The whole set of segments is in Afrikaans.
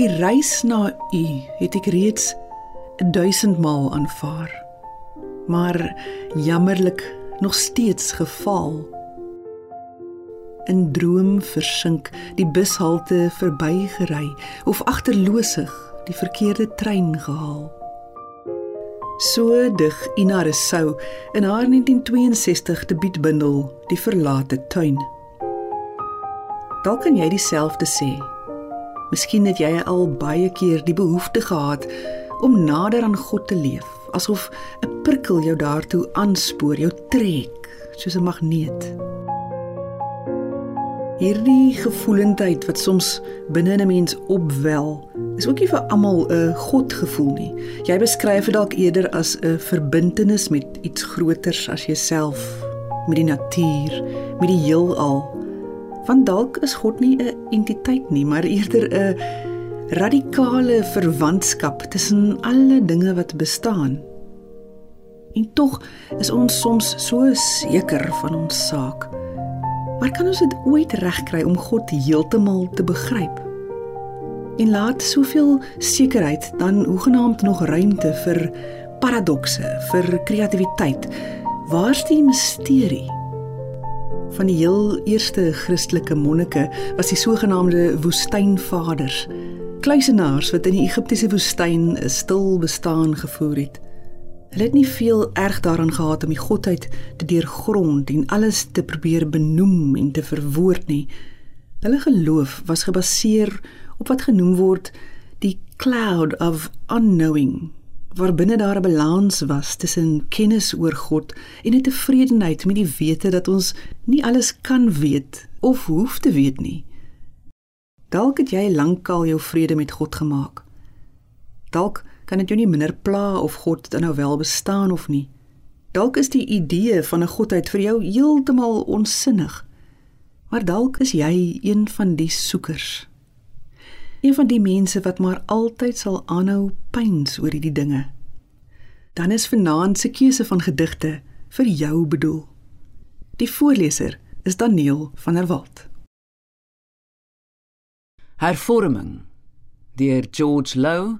Die reis na u het ek reeds 1000 maal aanvaar. Maar jammerlik nog steeds gefaal. In droom versink, die bushalte verbygery of agterloosig die verkeerde trein gehaal. So dig Ina Resou in haar 1962 debuutbundel Die verlate tuin. Dalk kan jy dieselfde sê. Miskien het jy al baie keer die behoefte gehad om nader aan God te leef, asof 'n prikkel jou daartoe aanspoor, jou trek soos 'n magneet. Hierdie gevoelendheid wat soms binne 'n mens opwel, is ook nie vir almal 'n godgevoel nie. Jy beskryf dit dalk eerder as 'n verbintenis met iets groters as jouself, met die natuur, met die heelal. Want dalk is God nie 'n entiteit nie, maar eerder 'n radikale verwantskap tussen alle dinge wat bestaan. En tog is ons soms so seker van ons saak. Maar kan ons dit ooit regkry om God heeltemal te begryp? En laat soveel sekerheid dan hoegenaamd nog ruimte vir paradokse, vir kreatiwiteit. Waar's die misterie? Van die heel eerste Christelike monnike was die sogenaamde woestynvaders, kluisenaars wat in die Egiptiese woestyn 'n stil bestaan gevoer het. Hulle het nie veel erg daaraan gehad om die godheid te deurgrond en alles te probeer benoem en te verwoord nie. Hulle geloof was gebaseer op wat genoem word die cloud of unknowing, waarbinne daar 'n balans was tussen kennis oor God en 'n tevredenheid met die wete dat ons nie alles kan weet of hoef te weet nie. Dalk het jy lankal jou vrede met God gemaak. Dalk kan dit jou nie minder pla of God dan nou wel bestaan of nie. Dalk is die idee van 'n godheid vir jou heeltemal onsinnig. Maar dalk is jy een van die soekers. Een van die mense wat maar altyd sal aanhou pyns oor hierdie dinge. Dan is vanaand se keuse van gedigte vir jou bedoel. Die voorleser is Daniel van der Walt. Hervorming deur George Lowe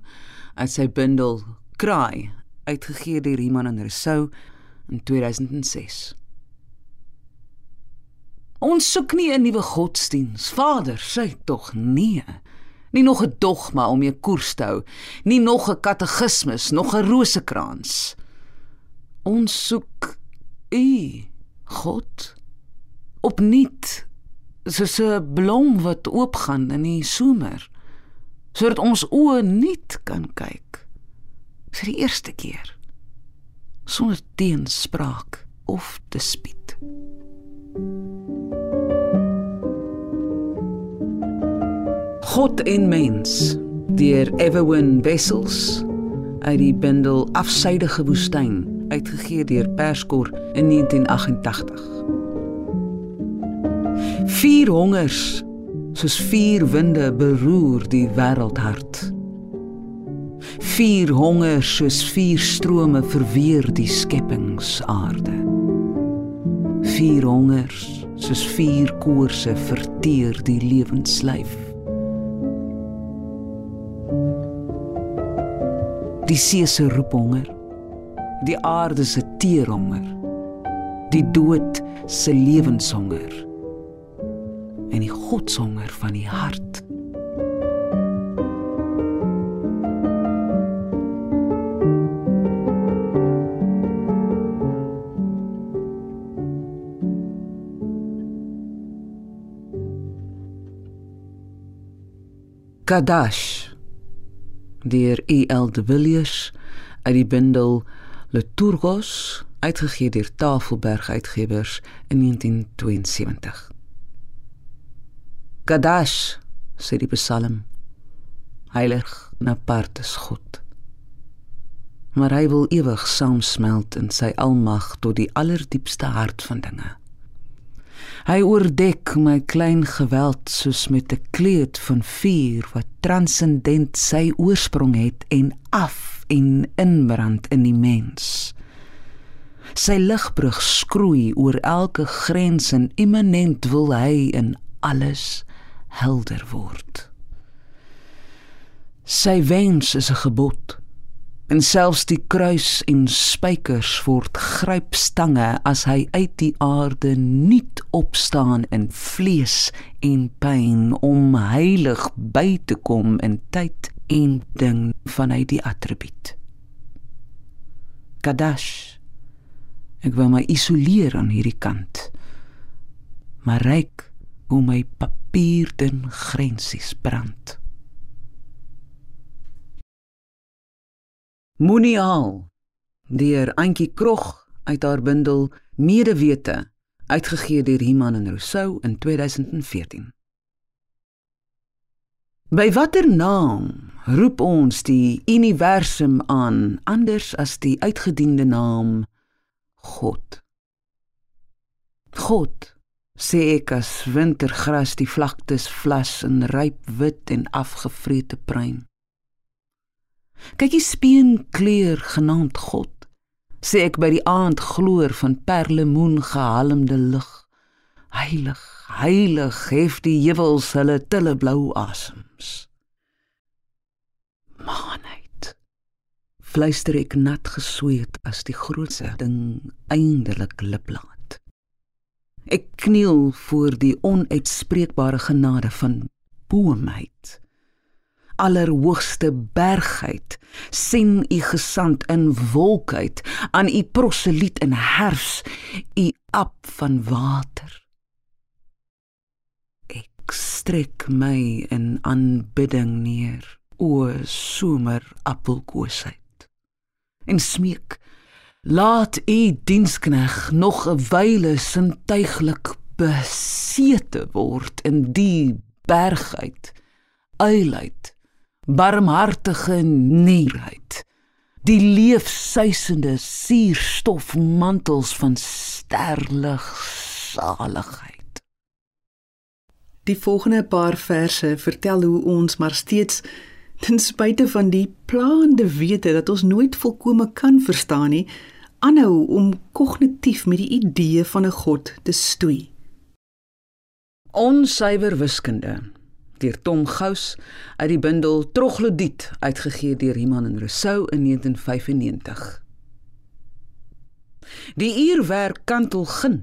uit sy bundel Cry uitgegee deur Iman en Rousseau in 2006. Ons soek nie 'n nuwe godsdiens. Vader, sê tog nee. Nie nog 'n dogma om jou koers te hou, nie nog 'n katekismus, nog 'n rosekrans. Ons soek U, God, opnuut soos 'n blom wat oopgaan in die somer sodat ons oë nuut kan kyk vir die eerste keer sonder teenspraak of dispuut. God en mens deur Everwin Wessels uit die bundel Afsydige woestyn uitgegee deur Perskor in 1988. Vier hongers soos vier winde beroer die wêreldhart. Vier honger soos vier strome verweer die skepingsaarde. Vier hongers soos vier koorse verteer die lewenslyf. Die see se roephonger, die aarde se teerhonger, die dood se lewenshonger en die godshonger van die hart. Kadash deur E.L. de Villiers uit die bundel Liturgos uitgegee deur Tafelberg Uitgewers in 1972. Kadash, sê die Psalm. Heilig en apart is God. Maar hy wil ewig saamsmelt in sy almag tot die allerdiepste hart van dinge. Hy oordek my klein geweld soos met 'n kleed van vuur wat transcendent sy oorsprong het en af en inbrand in die mens. Sy ligbrug skroei oor elke grens en immanent wil hy in alles helder word. Sy wens is 'n gebod. En selfs die kruis en spykers word grypstange as hy uit die aarde nuut opstaan in vlees en pyn om heilig by te kom in tyd en ding vanuit die attribuut. Kadash. Ek wil my isoleer aan hierdie kant. Maar ryk hoe my papierdun grensies brand. Moniaal deur Antjie Krog uit haar bundel Medewete uitgegee deur Iman en Rousseau in 2014. By watter naam roep ons die universum aan anders as die uitgediende naam God? God sê ek as wintergras die vlaktes vlas in ryp wit en afgevrete pruin. Kyk die speenkleur genaamd God sê ek by die aand gloor van perlemoen gehalmde lig. Heilig heilig hef die heuwels hulle tille blou asems. Maanheid fluister ek nat gesweet as die grootste ding eindelik liplaat. Ek kniel voor die onuitspreekbare genade van boomheid allerhoogste bergheid sien u gesand in wolkheid aan u proseliet in herfs u ap van water. Ek strek my in aanbidding neer o somer appelkoosheid en smeek laat u dienskneg nog 'n wyle sintuiglik besete word in die bergheid eilheid barmhartige nierheid. Die leefsuisende suurstofmantels van sterlig saligheid die volgende paar verse vertel hoe ons maar steeds ten spyte van die plaande wete dat ons nooit volkome kan verstaan nie aanhou om kognitief met die idee van 'n god te stoei. Onsuiwer wiskunde deur Tom Gous uit die bundel Troglodiet uitgegee deur Iman en Rousseau in 1995. Die uurwerk kantel gin.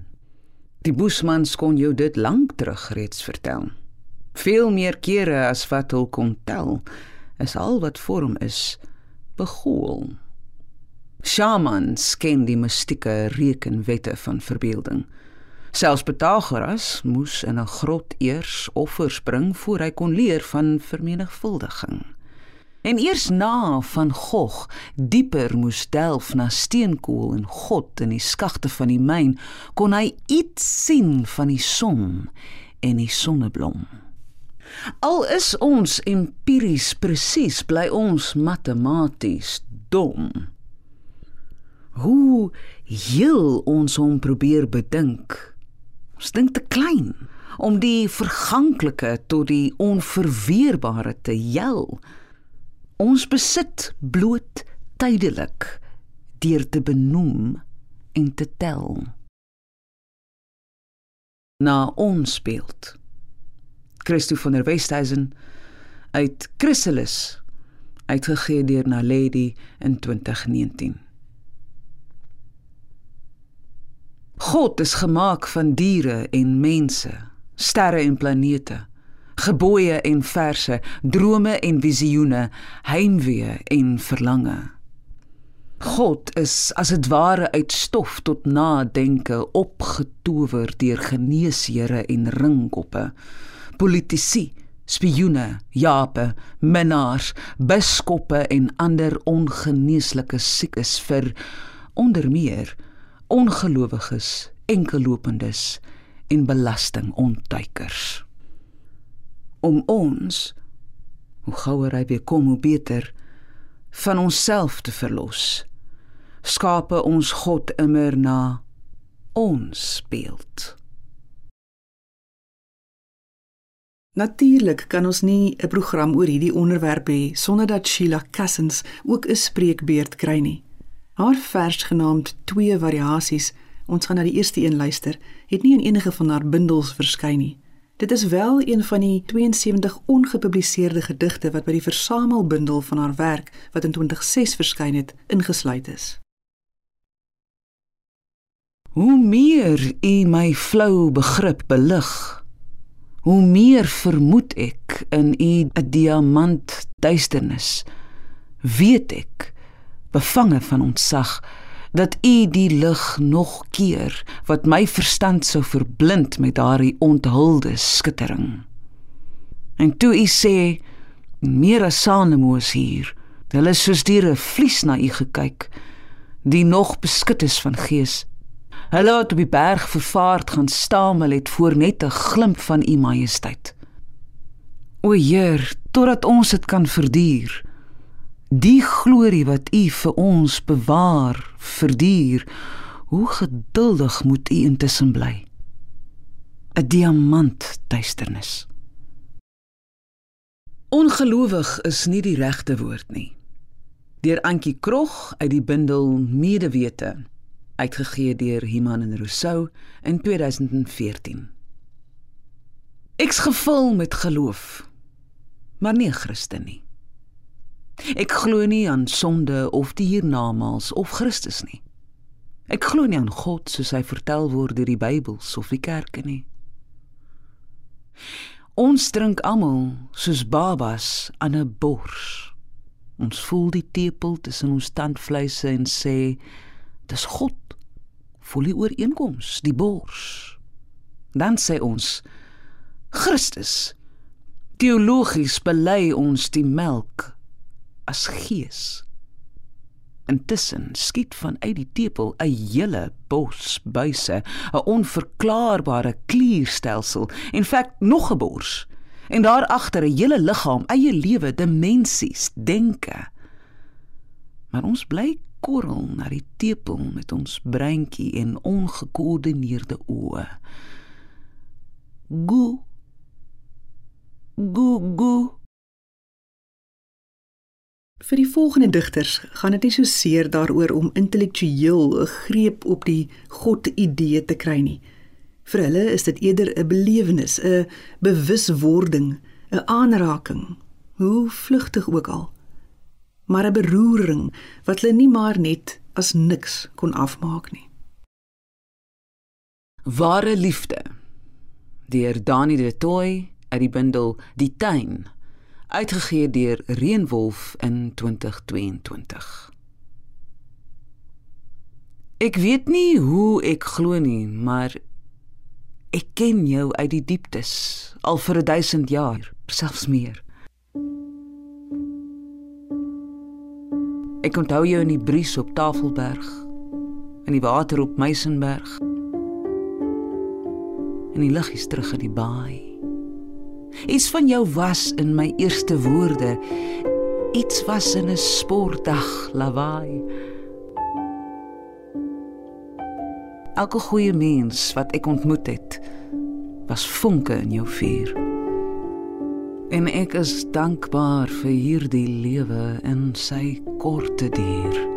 Die Boesmans kon jou dit lank terug reeds vertel. Veel meer kere as wat hulle kon tel, is al wat vorm is begool. Shamans ken die mystieke rekenwette van verbeelding. Selfs Pythagoras moes in 'n grot eers offers bring voor hy kon leer van vermenigvuldiging. En eers na van Gogh dieper moes delf na steenkool en God in die skagte van die myn, kon hy iets sien van die son en die sonneblom. Al is ons empiries presies, bly ons matematies dom. Hoe heel ons hom probeer bedink, Ons dink te klein om die verganklike tot die onverweerbare te hel. Ons besit bloot tydelik deur te benoem en te tel. Na ons beeld. Christo van der Westhuizen uit Chrysalis uitgegee deur Naledi in 2019. God is gemaak van diere en mense, sterre en planete, gebooie en verse, drome en visioene, heimwee en verlange. God is as dit ware uit stof tot nadenke opgetower deur geneesheere en ringkoppe, politici, spioene, jape, minnaars, biskoppe en ander ongeneeslike siekes vir onder meer ongelowiges, enkellopendes en belastingontduikers. Om ons hoe gouer hy weer kom hoe beter van onsself te verlos. Skape ons God immer na ons beeld. Natuurlik kan ons nie 'n program oor hierdie onderwerp hê sonder dat Sheila Cousins ook 'n spreekbeurt kry nie. Haar vers genaamd Twee variasies, ons gaan na die eerste een luister, het nie in enige van haar bundels verskyn nie. Dit is wel een van die 72 ongepubliseerde gedigte wat by die versamelbundel van haar werk wat in 2006 verskyn het ingesluit is. Hoe meer u my flou begrip belig, hoe meer vermoed ek in u 'n diamant duisternis. Weet ek, bevange van ontzag, dat u die lig nog keer wat my verstand sou verblind met daardie onthulde skittering. En toe u sê meer as Sanemoos hier, hulle soos diere vlies na u gekyk, die nog beskut is van gees. Hulle het op die berg vervaard gaan stamel het voor net 'n glimp van u majesteit. O Heer, totdat ons dit kan verduur, Die glorie wat U vir ons bewaar, verduur. Hoe geduldig moet U intussen bly? 'n Diamant duisternis. Ongelowig is nie die regte woord nie. Deur Antjie Krog uit die bundel Medewete, uitgegee deur Iman en Rousseau in 2014. Ek's gevul met geloof, maar nie Christen nie. Ek glo nie aan sonde of die hiernamaals of Christus nie. Ek glo nie aan God soos hy vertel word deur die Bybels of die kerke nie. Ons drink almal soos babas aan 'n bors. Ons voel die tepel tussen ons tandvleise en sê dis God. Voel die ooreenkoms, die bors. Dan sê ons Christus. Teologies bely ons die melk as gees. Intussen skiet vanuit die tepel 'n hele bos buise, 'n onverklaarbare klierstelsel, in feite nog 'n bors. En daar agter 'n hele liggaam, eie lewe, dimensies, denke. Maar ons bly korrel na die tepel met ons breintjie en ongekoördineerde oë. Gu. Gu gu. Vir die volgende digters gaan dit nie so seer daaroor om intellektueel 'n greep op die God-idee te kry nie. Vir hulle is dit eerder 'n belewenis, 'n bewuswording, 'n aanraking, hoe vlugtig ook al. Maar 'n beroering wat hulle nie maar net as niks kon afmaak nie. Ware liefde. Deur Dani de Tooi uit die bundel Die tuin uitgegee deur Reënwolf in 2022. Ek weet nie hoe ek glo nie, maar ek ken jou uit die dieptes al vir 1000 jaar, selfs meer. Ek onthou jou in die bries op Tafelberg, in die water op Meisenberg. En die liggies terug in die baai. Iets van jou was in my eerste woorde. Iets was in 'n sportdag lawaai. Elke goeie mens wat ek ontmoet het, was vonke in jou vuur. En ek is dankbaar vir hierdie lewe en sy korte duur.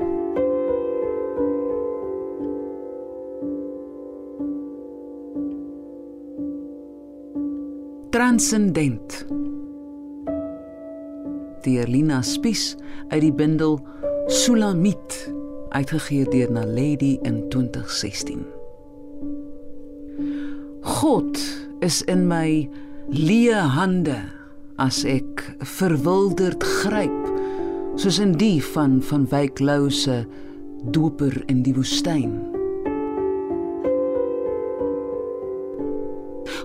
Transcendent. Deur Lina Spies uit die bundel Sulamit uitgegee deur Naledi in 2016. God is in my leë hande as ek verwilderd gryp soos in die van van Wyk Lou se doper in die woestyn.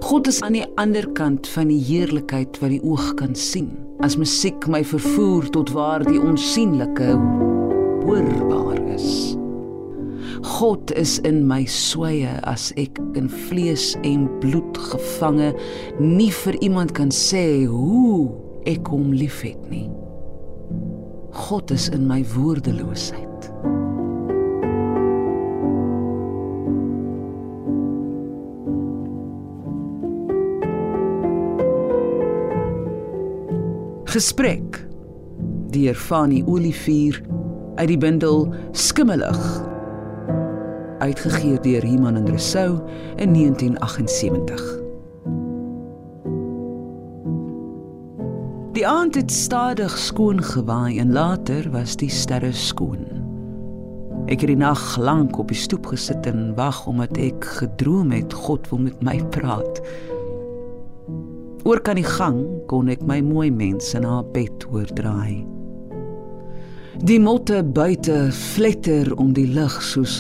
God is aan die ander kant van die heerlikheid wat die oog kan sien. As musiek my vervoer tot waar die onsigbare hoorbaar is. God is in my sweye as ek in vlees en bloed gevange nie vir iemand kan sê hoe ek hom liefhet nie. God is in my woordeloosheid. Gesprek deur Fanie Olivier uit die bundel Skimmelig uitgegee deur Iman en Resou in 1978. Die aand het stadig skoon gewaai en later was die sterre skoon. Ek het die nag lank op die stoep gesit en wag omdat ek gedroom het God wil met my praat. Oor kan die gang kon ek my mooi mens in haar bed hoor draai. Die motte buite fletter om die lug soos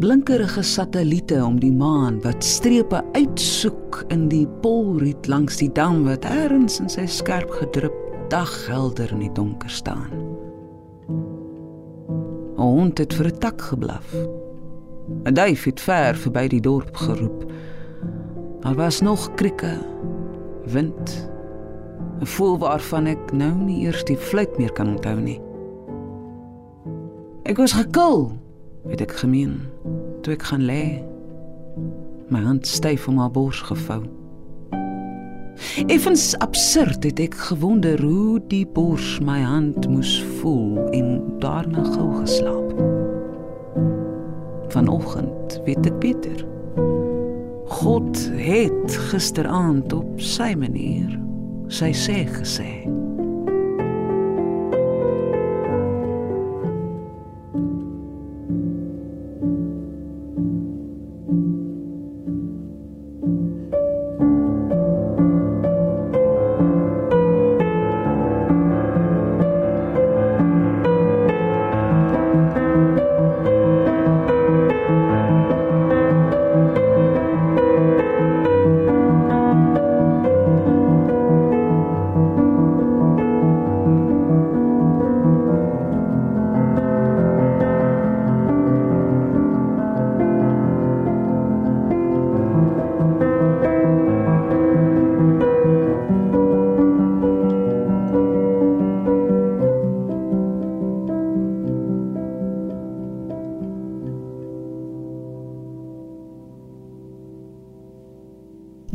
blinkerige satelliete om die maan wat strepe uitsoek in die polriet langs die dam wat ergens in sy skerp gedrup daghelder in die donker staan. 'n Hond het vir 'n tak geblaf. 'n Duif het ver verby die dorp geroep. Daar was nog krieke, wind, 'n voel waarvan ek nou nie eers die fluit meer kan onthou nie. Ek was gekil het ek gemeen toe ek gaan lê. My hand styf om haar bors gevou. Effens absurd het ek gewonder hoe die bors my hand moes voel en daarna gou geslaap. Vanoggend weet ek beter God het gisteraand op sy manier sy sê gesê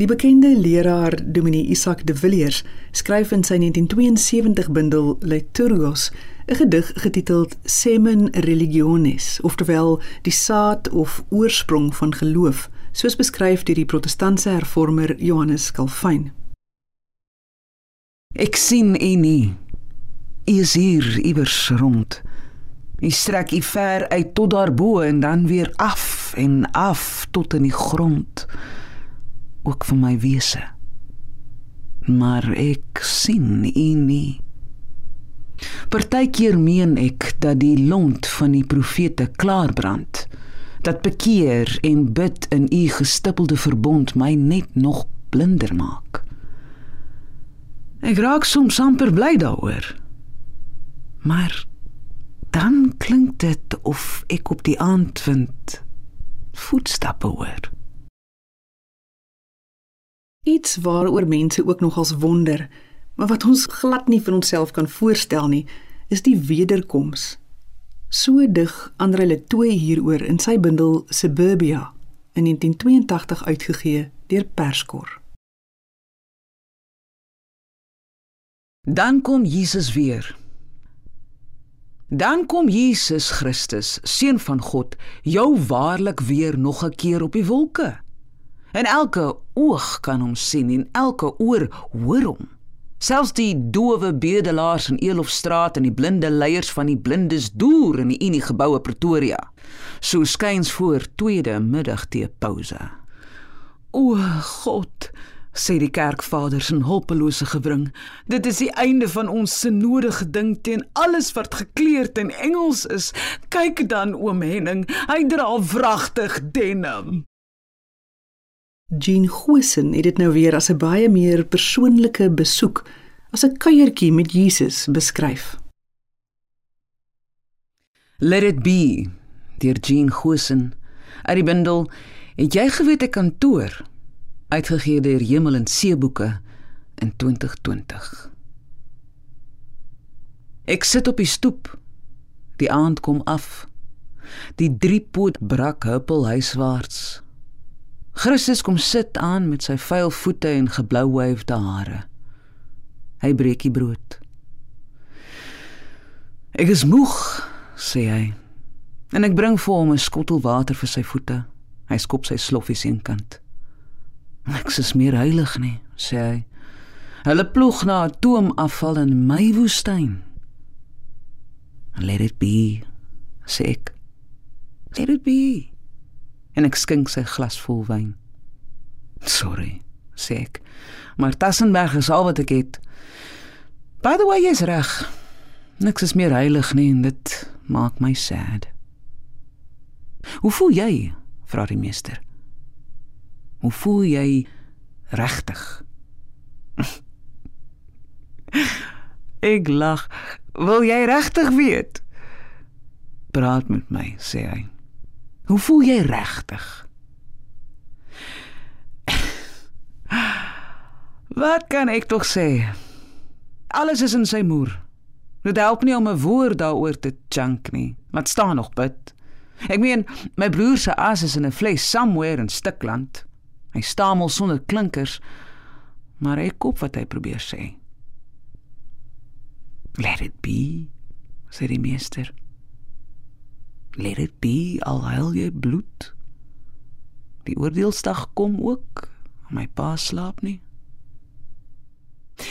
Die bekende leraar Dominee Isak de Villiers skryf in sy 1972 bundel Liturgos 'n gedig getiteld Semen Religionis, oftewel die saad of oorsprong van geloof, soos beskryf deur die protestantse hervormer Johannes Calvin. Ek sien u nie. U is hier iewers rond. U strek u ver uit tot daarbo en dan weer af en af tot in die grond ook vir my wese. Maar ek sien u nie. Partykeer meen ek dat die lont van die profete klaar brand. Dat bekeer en bid in u gestippelde verbond my net nog blinder maak. Ek raak soms amper bly daaroor. Maar dan klink dit of ek op die aandwind voetstappe hoor. Iets waaroor mense ook nogals wonder, maar wat ons glad nie vir onsself kan voorstel nie, is die wederkoms. So dig Andre Letoy hieroor in sy bundel Suburbia in 1982 uitgegee deur Perskor. Dan kom Jesus weer. Dan kom Jesus Christus, seun van God, jou waarlik weer nog 'n keer op die wolke. En elke oog kan hom sien en elke oor hoor hom. Selfs die dowe bedelaars in Elofstraat en die blinde leiers van die blindes deur in die Unie geboue Pretoria. So skuins voor tweede middagtee pouse. O God, sê die kerkvaders in hulpelose gewring, dit is die einde van ons sinodige ding teen alles wat gekleurd en Engels is. Kyk dan oom Henning, hy dra wragtig denim. Jean Gosen het dit nou weer as 'n baie meer persoonlike besoek, as 'n kuiertjie met Jesus beskryf. Let it be, deur Jean Gosen. Uit die bundel Het jy geweet ek kantoor uitgegee deur Hemel en See boeke in 2020. Ek sit op die stoep. Die aand kom af. Die driepoot brak huppel huiswaarts. Christus kom sit aan met sy vuil voete en geblouwyfde hare. Hy breek die brood. Ek is moeg, sê hy. En ek bring vir hom 'n skottel water vir sy voete. Hy skop sy sloffies eenkant. Ek is meer heilig nie, sê hy. Hulle ploeg na atoomafval in my woestyn. Let it be, sê ek. Let it be. En ek skink sy glas vol wyn. Sorry, sê ek. Maar Tassenberg is al wat ek het. By the way, jy's reg. Niks is meer heilig nie en dit maak my sad. Hoe voel jy? vra die meester. Hoe voel jy regtig? ek lag. Wil jy regtig weet? Praat met my, sê hy. Hoe voel jy regtig? Wat kan ek tog sê? Alles is in sy moer. Dit help nie om 'n woord daaroor te chunk nie. Wat staan nog bid? Ek meen, my broer se as is in 'n fles somewhere in Stikland. Hy stamel sonder klinkers, maar hy kop wat hy probeer sê. Let it be, sê die meester. Let it be al huil jy bloed. Die oordeelsdag kom ook. My pa slaap nie.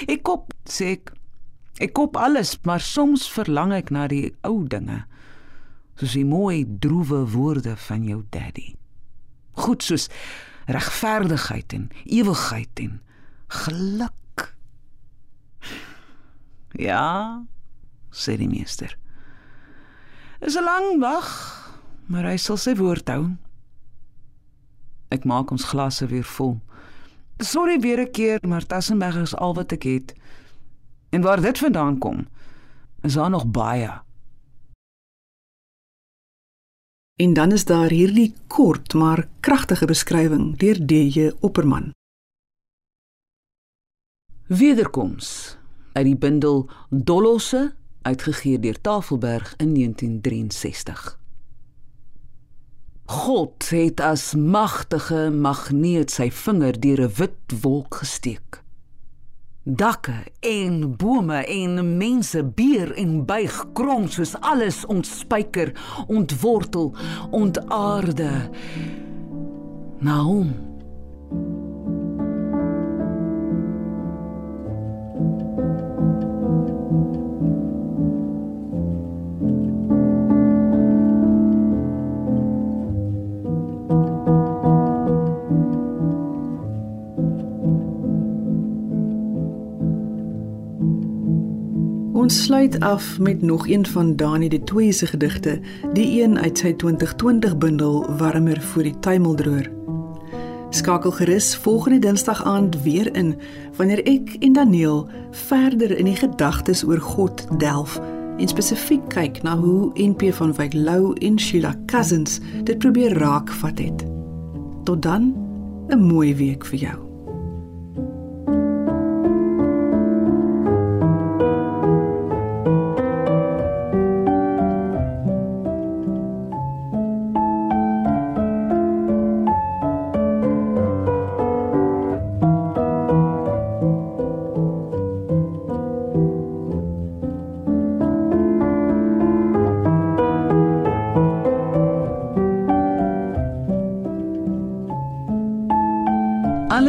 Ek kop sê ek ek kop alles, maar soms verlang ek na die ou dinge. Soos die mooi droewe woorde van jou daddy. Goed soos regverdigheid en ewigheid en geluk. Ja, sê die meester. Is 'n lang wag, maar hy sal sy woord hou. Ek maak ons glasse weer vol. Sorry weer 'n keer, maar Tassenberg is al wat ek het. En waar dit vandaan kom, is daar nog baie. En dan is daar hierdie kort maar kragtige beskrywing deur DJ Opperman. Wederkoms uit die bundel Dolosse uitgegee deur Tafelberg in 1963. God het as magtige magneet sy vinger deur 'n wit wolk gesteek. Dakke en bome en mense beer en buig krom soos alles ontspyker, ontwortel, ontaarde. Na hom sluit af met nog een van Dani de Tooy se gedigte, die een uit sy 2020 bundel Warmer voor die tuimeldroër. Skakel gerus volgende Dinsdag aand weer in wanneer ek en Daniel verder in die gedagtes oor God delf en spesifiek kyk na hoe NP van Wyk Lou en Sheila Cousins dit probeer raakvat het. Tot dan 'n mooi week vir jou.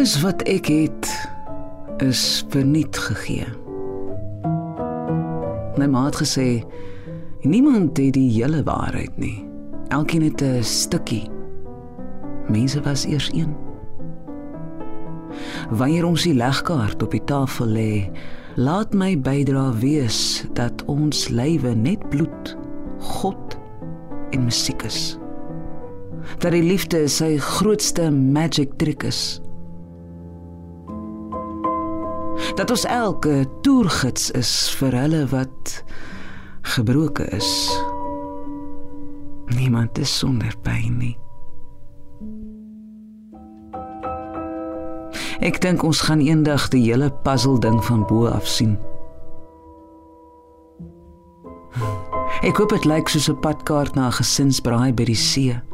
Alles wat ek het is verniet gegee. My ma het gesê niemand het die hele waarheid nie. Elkeen het 'n stukkie. Mense was eers een. Wanneer ons die legkaart op die tafel lê, laat my bydra wees dat ons lywe net bloed, God en musiek is. Dat die liefde sy grootste magic trick is. Dat ons elke toergids is vir hulle wat gebroke is. Niemand is sonder pyn nie. Ek dink ons gaan eendag die hele puzzle ding van bo af sien. Ek hoop dit lyk soos 'n padkaart na 'n gesinsbraai by die see.